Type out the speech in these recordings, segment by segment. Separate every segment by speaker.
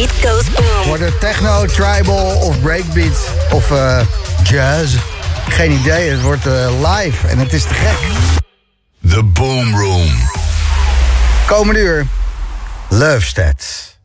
Speaker 1: beat goes boom.
Speaker 2: Wordt het techno, tribal of breakbeat of uh, jazz? Geen idee, het wordt uh, live en het is te gek.
Speaker 3: The Boom Room.
Speaker 2: Komende uur, Love Stats.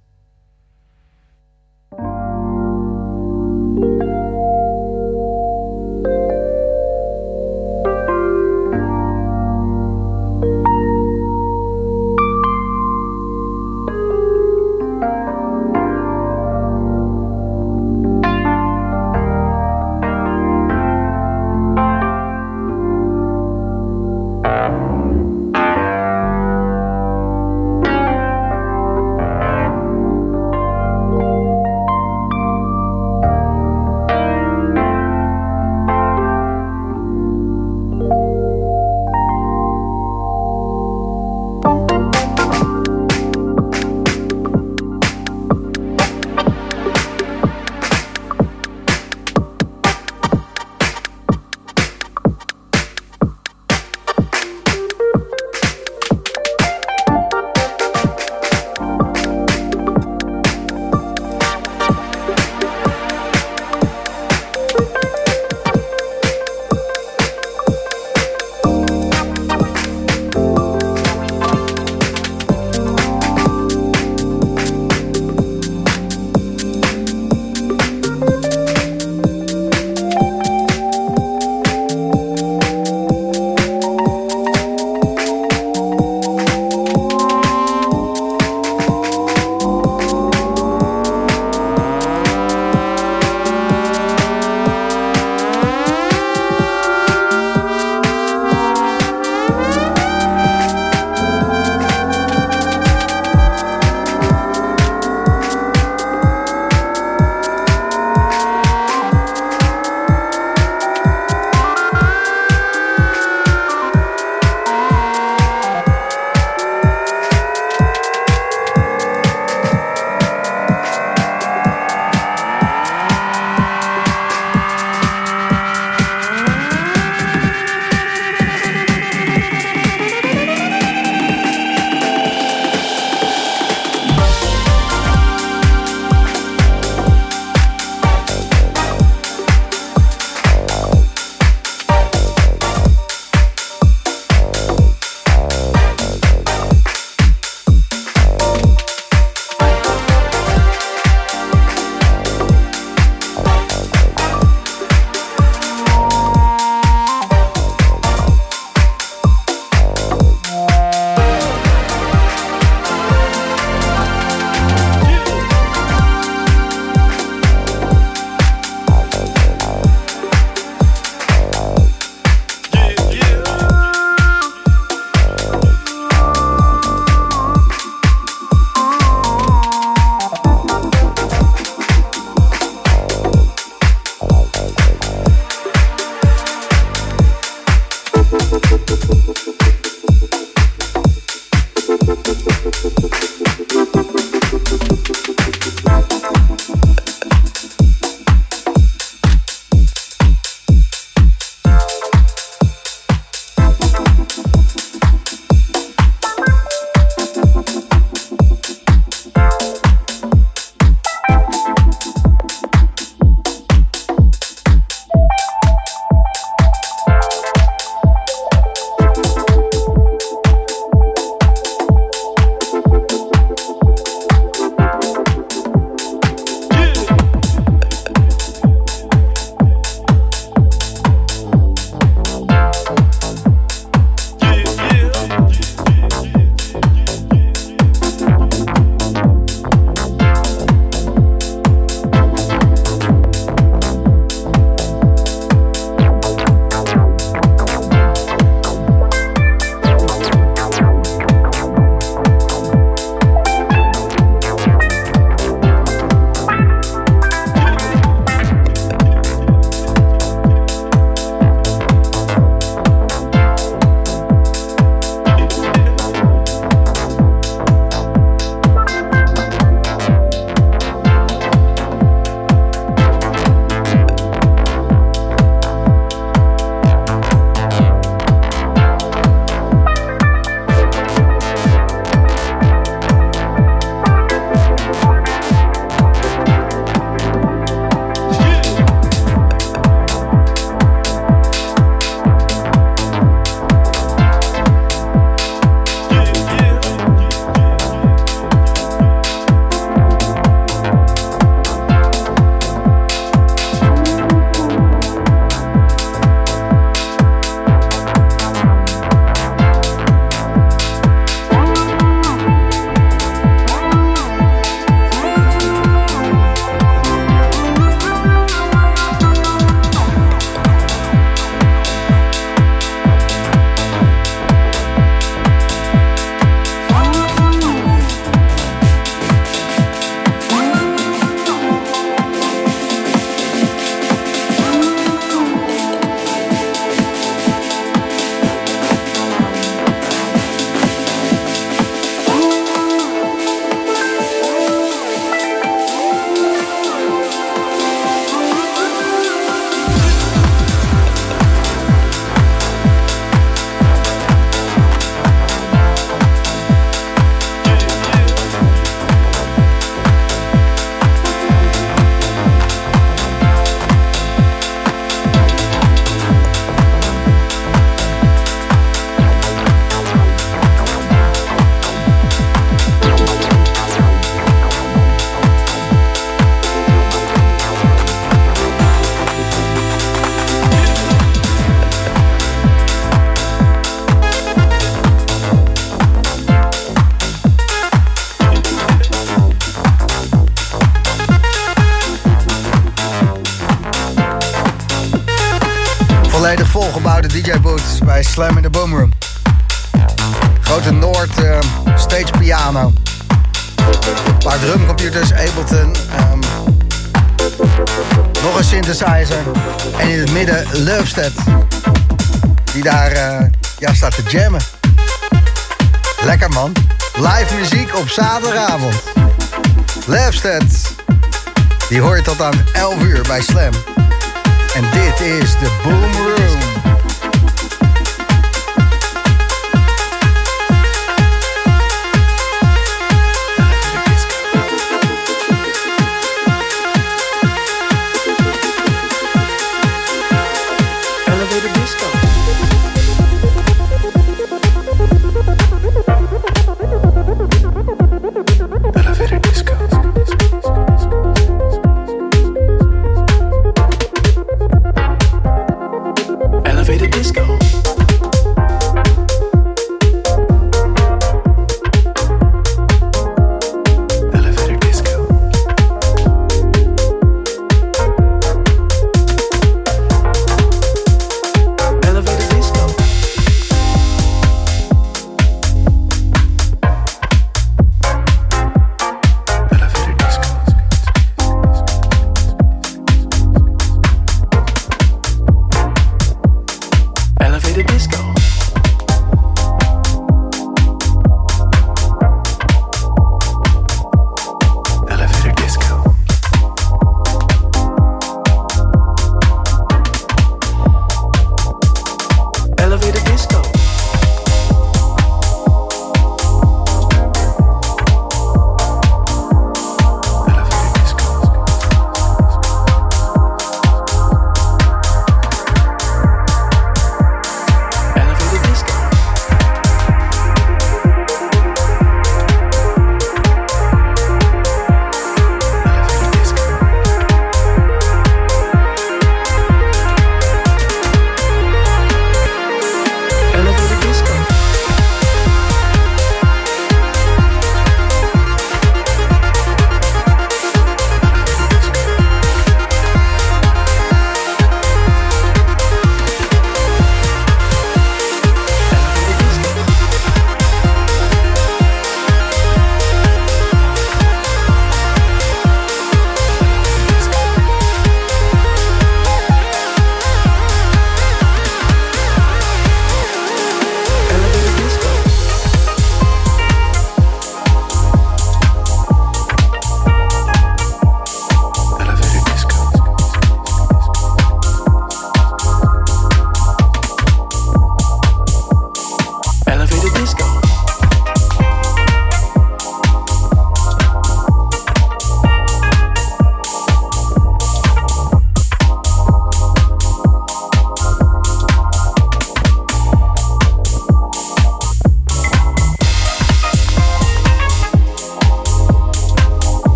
Speaker 2: Volgebouwde DJ-booth bij Slam in the Boomroom. Grote Noord uh, stage piano. Een paar drumcomputers, Ableton. Um, nog een synthesizer. En in het midden Lovestead. Die daar uh, ja, staat te jammen. Lekker man. Live muziek op zaterdagavond. Lovestead. Die hoor je tot aan 11 uur bij Slam. En dit is de Boom Room.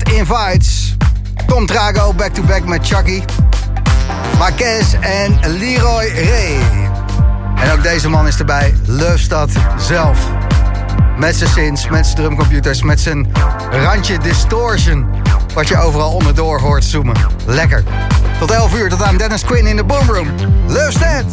Speaker 2: Invites. Tom Trago back-to-back met Chucky. Marquez en Leroy Ray. En ook deze man is erbij. Lovestad zelf. Met zijn synths, met zijn drumcomputers, met zijn randje distortion. Wat je overal onderdoor hoort zoomen. Lekker. Tot 11 uur, tot aan Dennis Quinn in de Boomroom. Lovestead!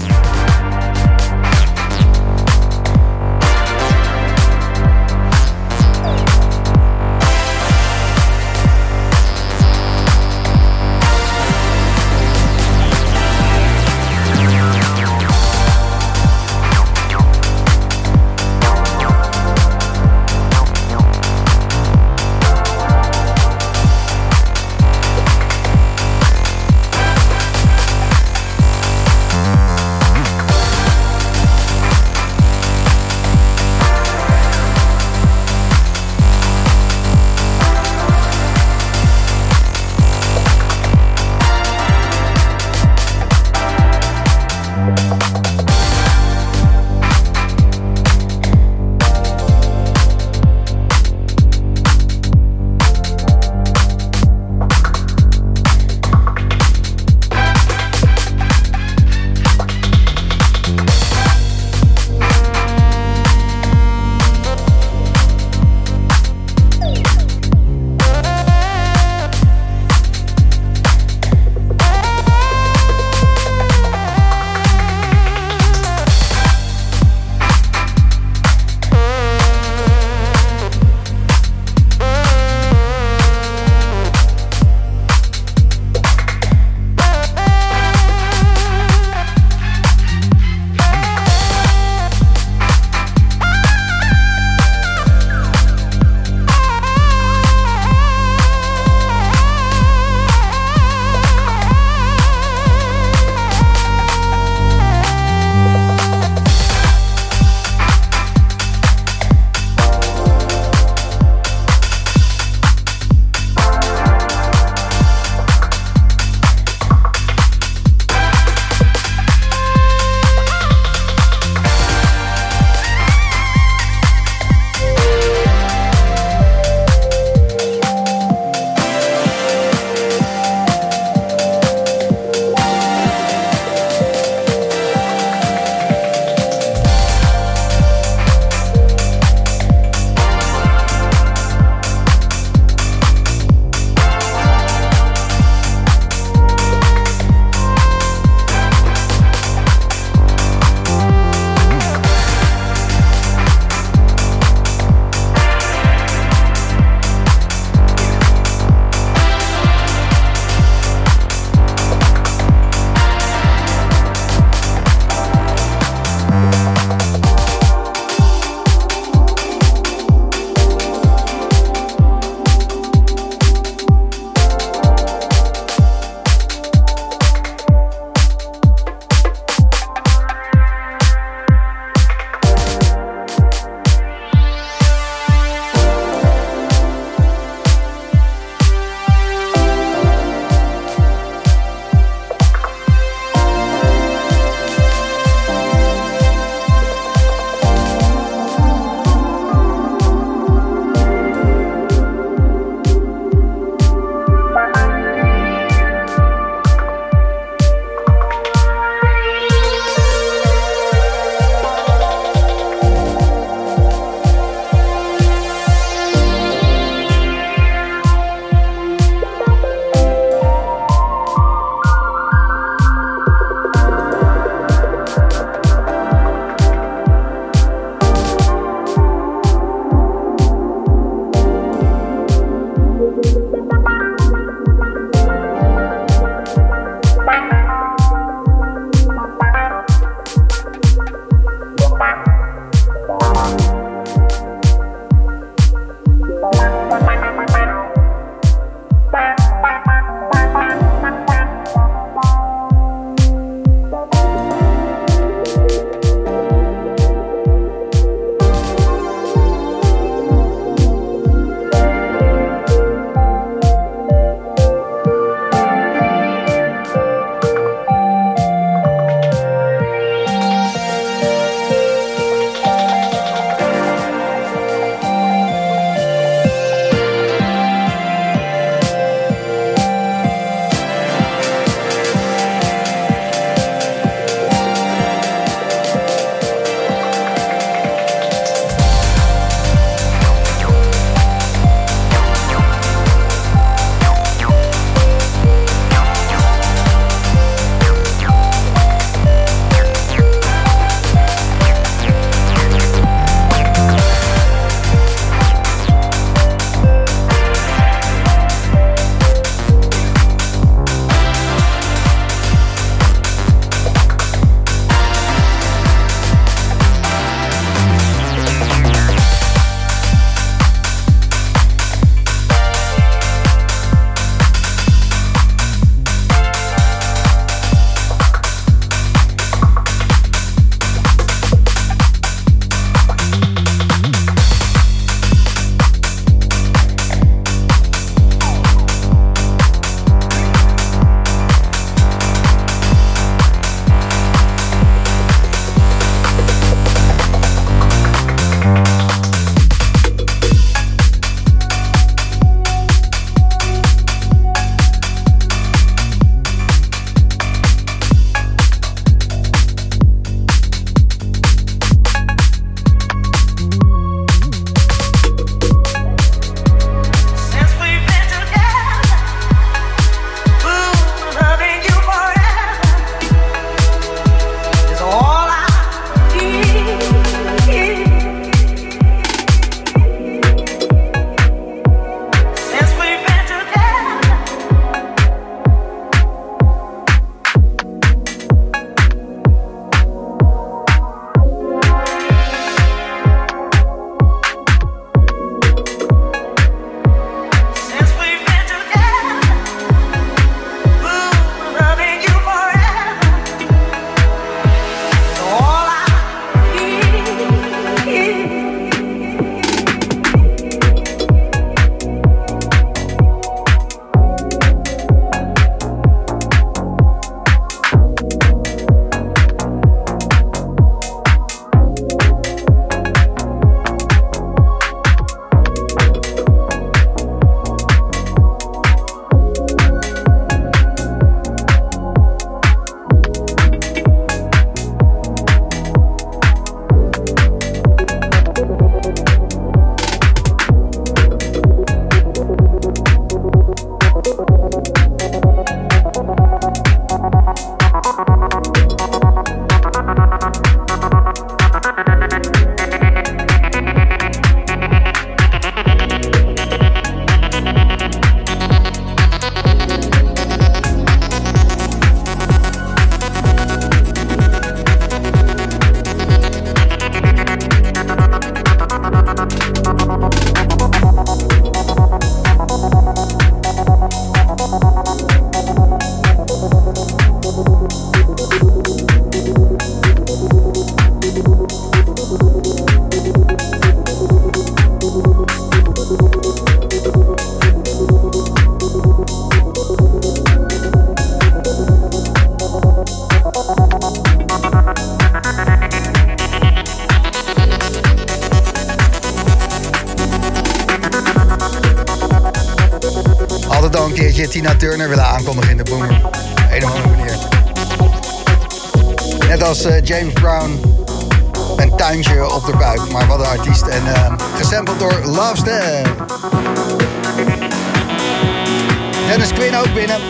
Speaker 4: Binnen.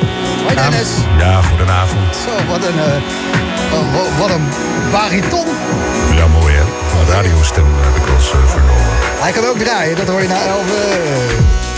Speaker 4: Hoi Dennis.
Speaker 1: Ja, goedenavond.
Speaker 4: Zo, wat een, uh, wat een bariton.
Speaker 1: Ja, mooi hè. Een radiostem heb ik wel eens uh, vernomen.
Speaker 4: Hij kan ook draaien, dat hoor je na 11.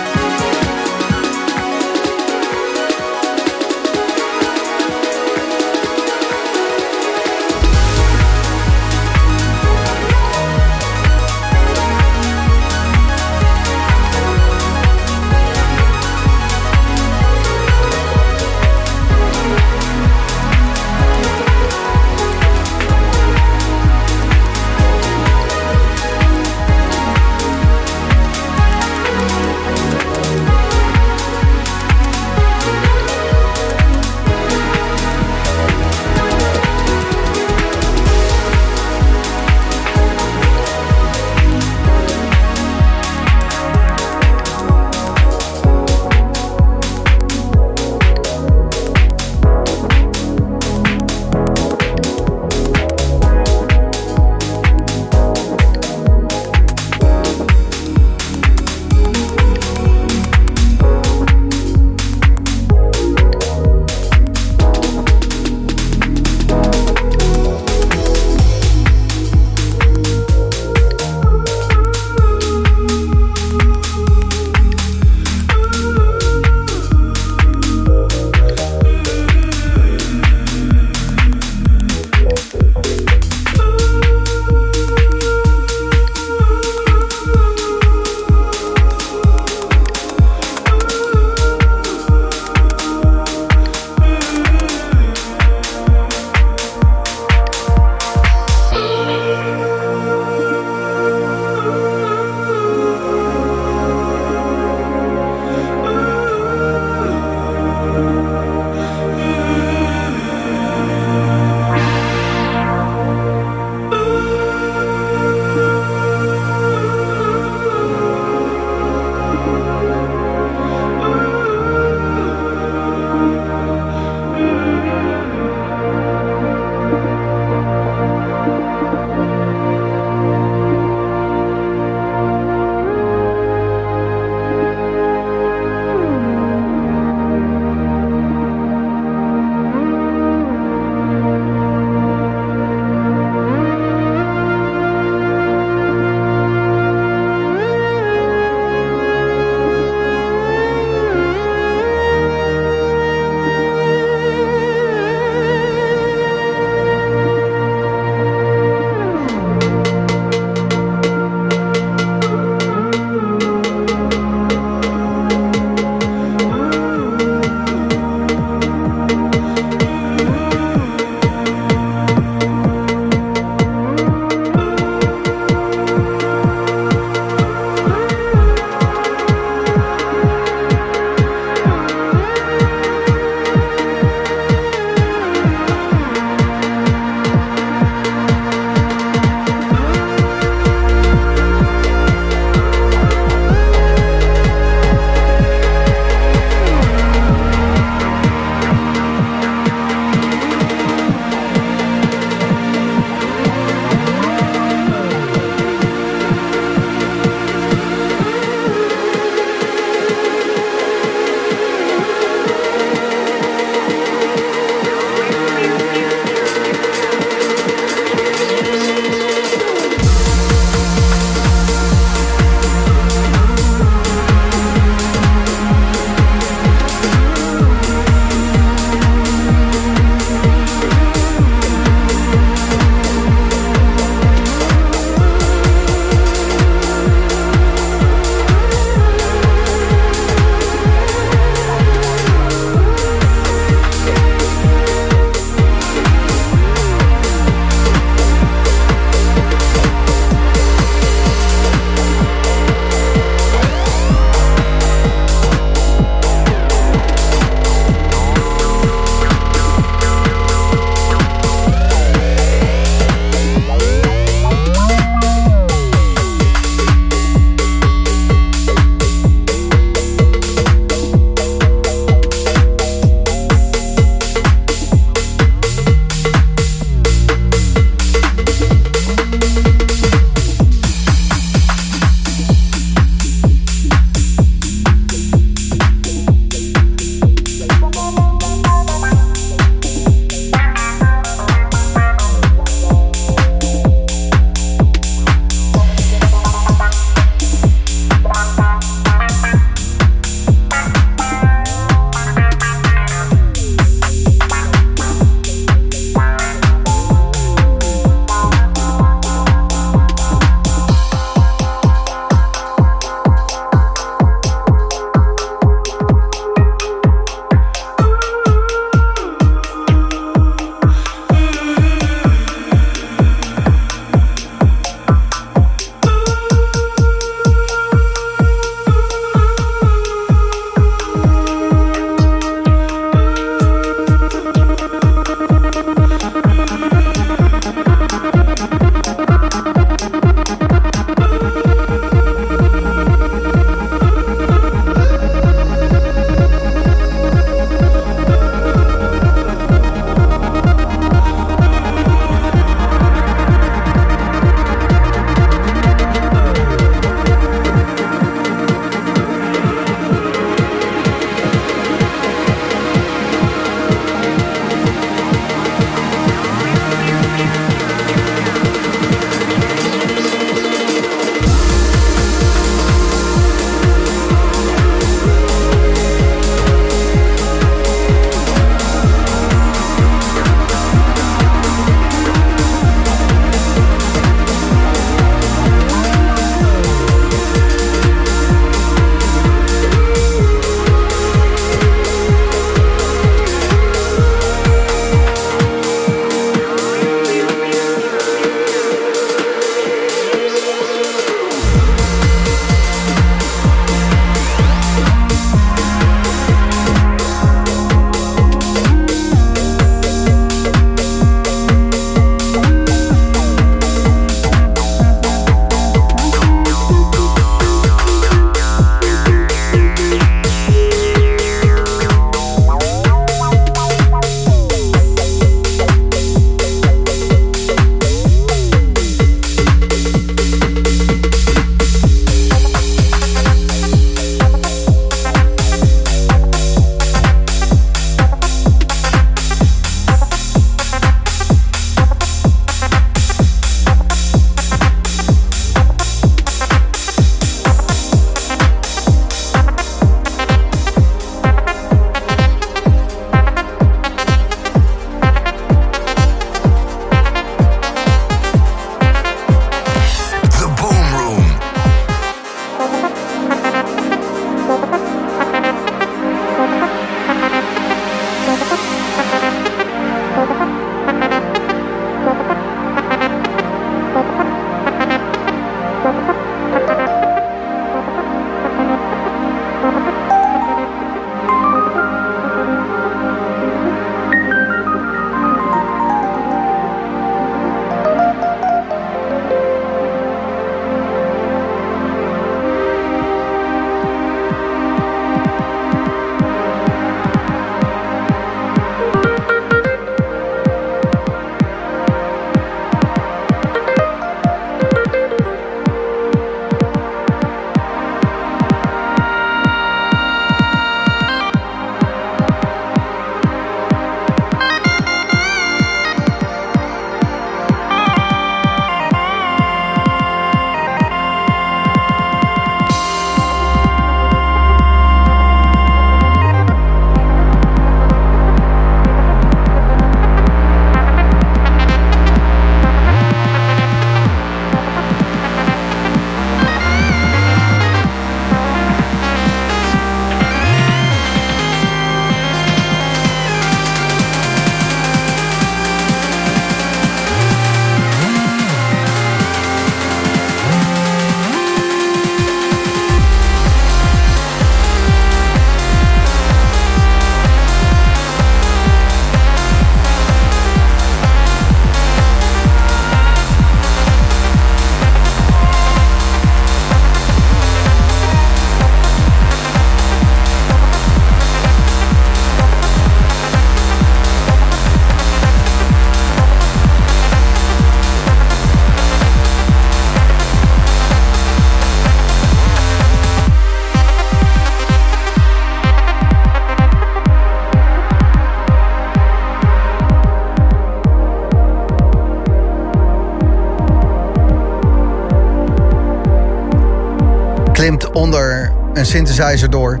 Speaker 2: Synthesizer door.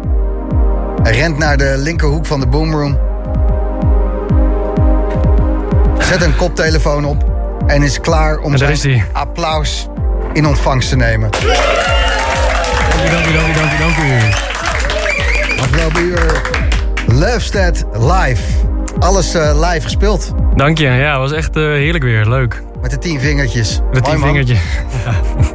Speaker 2: Hij rent naar de linkerhoek van de boomroom. Zet een koptelefoon op en is klaar om zijn
Speaker 5: is
Speaker 2: applaus in ontvangst te nemen.
Speaker 5: Dank u, dank u, dank u, dank u, dank u.
Speaker 2: Afgelopen uur Lovestead live. Alles eh, live gespeeld.
Speaker 5: Dank je. Ja, het was echt eh, heerlijk weer. Leuk.
Speaker 2: Met de tien vingertjes.
Speaker 5: Met
Speaker 2: Mooi,
Speaker 5: die
Speaker 2: man.
Speaker 5: vingertje.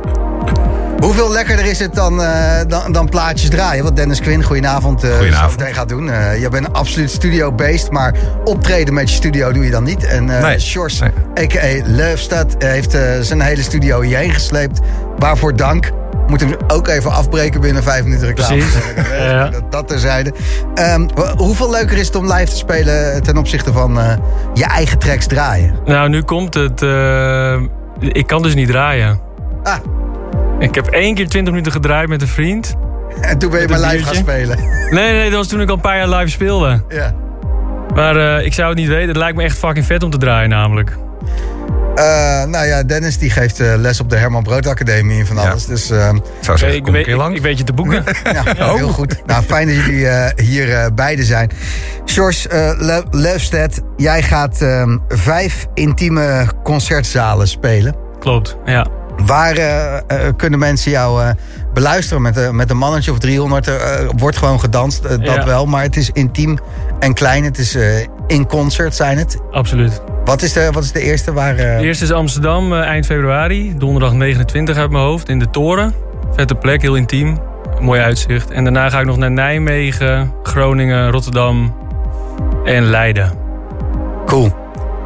Speaker 2: Hoeveel lekkerder is het dan, eh, dan, dan plaatjes draaien? Wat Dennis Quinn, goedenavond, eh
Speaker 1: Goedenavond.
Speaker 2: gaat doen. Eh je bent een absoluut studio-based, maar optreden met je studio doe je dan niet. En eh
Speaker 1: Nee.
Speaker 2: Sjors,
Speaker 1: Nee.
Speaker 2: a.k.a. Lovestad, heeft eh, zijn hele studio hierheen gesleept. Waarvoor dank. Moet hem ook even afbreken binnen vijf minuten reclame.
Speaker 5: Ja.
Speaker 2: dat, dat terzijde. Ehm, wa- hoeveel leuker is het om live te spelen ten opzichte van eh, je eigen tracks draaien?
Speaker 5: Nou, nu komt het. eh, ik kan dus niet draaien.
Speaker 2: Ah,
Speaker 5: Ik heb één keer 20 minuten gedraaid met een vriend.
Speaker 2: en toen ben je maar live gaan spelen.
Speaker 5: Nee, nee, dat was toen ik al een paar jaar live speelde.
Speaker 2: ja.
Speaker 5: Maar eh, ik zou het niet weten. Het lijkt me echt fucking vet om te draaien namelijk.
Speaker 2: Eh, nou ja, Dennis die geeft eh, les op de Herman Brood Academie en van
Speaker 1: Ja.
Speaker 2: alles. Dus ehm,
Speaker 1: Ik zou zeggen,
Speaker 5: ik,
Speaker 1: kom een
Speaker 5: weet,
Speaker 1: keer
Speaker 5: ik,
Speaker 1: lang.
Speaker 5: ik weet je te boeken.
Speaker 2: ja, heel goed. Nou, fijn dat jullie eh, hier eh, beide zijn. Sjors uh, Leufstedt, jij gaat ehm, vijf intieme concertzalen spelen.
Speaker 5: Klopt, ja.
Speaker 2: Waar eh, eh, kunnen mensen jou eh, beluisteren met, met een mannetje of 300? Er eh, wordt gewoon gedanst, dat
Speaker 5: Ja.
Speaker 2: wel. Maar het is intiem en klein. Het is in concert, zijn het.
Speaker 5: Absoluut.
Speaker 2: Wat is de, wat is de eerste waar...
Speaker 5: De eerste is Amsterdam, eind februari. Donderdag 29 uit mijn hoofd, in de Toren. Vette plek, heel intiem. Mooi uitzicht. En daarna ga ik nog naar Nijmegen, Groningen, Rotterdam en Leiden.
Speaker 2: Cool.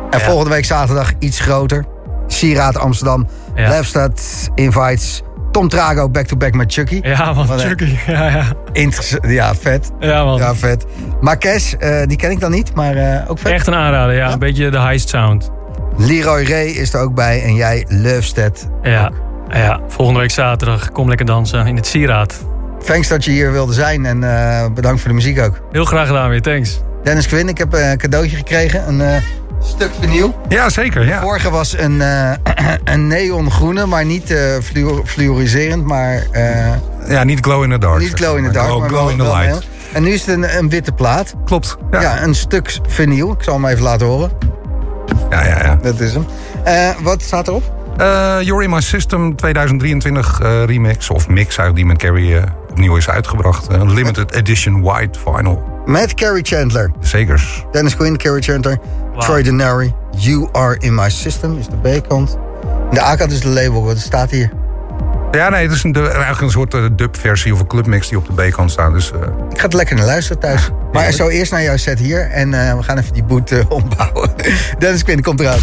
Speaker 2: En
Speaker 5: Ja.
Speaker 2: volgende week zaterdag iets groter. Sieraad Amsterdam.
Speaker 5: Ja.
Speaker 2: Lefstad invites Tom Trago back-to-back met Chucky.
Speaker 5: Ja man,
Speaker 2: Wat,
Speaker 5: Chucky. Ja, ja.
Speaker 2: Interess- ja, vet.
Speaker 5: ja man.
Speaker 2: Ja, vet. Marques, eh, die ken ik dan niet, maar eh, ook vet.
Speaker 5: Echt een aanrader, ja.
Speaker 2: Ja?
Speaker 5: Een beetje de heist sound.
Speaker 2: Leroy Ray is er ook bij en jij Leufstedt.
Speaker 5: Ja. ja. Volgende week zaterdag kom lekker dansen in het Sieraad.
Speaker 2: Thanks dat je hier wilde zijn en eh, bedankt voor de muziek ook.
Speaker 5: Heel graag gedaan weer, thanks.
Speaker 2: Dennis Quinn, ik heb een cadeautje gekregen. Een stuk vinyl.
Speaker 1: Ja, zeker. Ja.
Speaker 2: Vorige was een, eh, een neongroene, maar niet fluor- fluoriserend, maar... eh,
Speaker 1: ja, niet glow in the dark.
Speaker 2: Niet glow in the dark,
Speaker 1: Glow,
Speaker 2: maar
Speaker 1: glow in the light.
Speaker 2: En nu is het een, een witte plaat.
Speaker 1: Klopt.
Speaker 2: Ja.
Speaker 1: Ja, ja,
Speaker 2: een stuk vinyl. Ik zal hem even laten horen.
Speaker 1: ja. ja,
Speaker 2: Dat is hem. Wat staat erop?
Speaker 1: You're in My System 2023 eh, remix. Of mix eigenlijk die met Carrie opnieuw is uitgebracht. Een limited edition white vinyl.
Speaker 2: Met Carrie Chandler.
Speaker 1: Zekers.
Speaker 2: Dennis Quinn, Carrie Chandler. Troy Denary. You Are In My System is de B-kant. De A-kant is de label. Wat staat hier?
Speaker 1: Ja, nee, het is een, eigenlijk een soort eh, dub-versie of een clubmix die op de B-kant staat. Dus eh,
Speaker 2: Ik ga het lekker naar luisteren thuis. Maar zo eerst naar jouw set hier. En eh, we gaan even die boot ombouwen. Dennis Quinn komt eraan.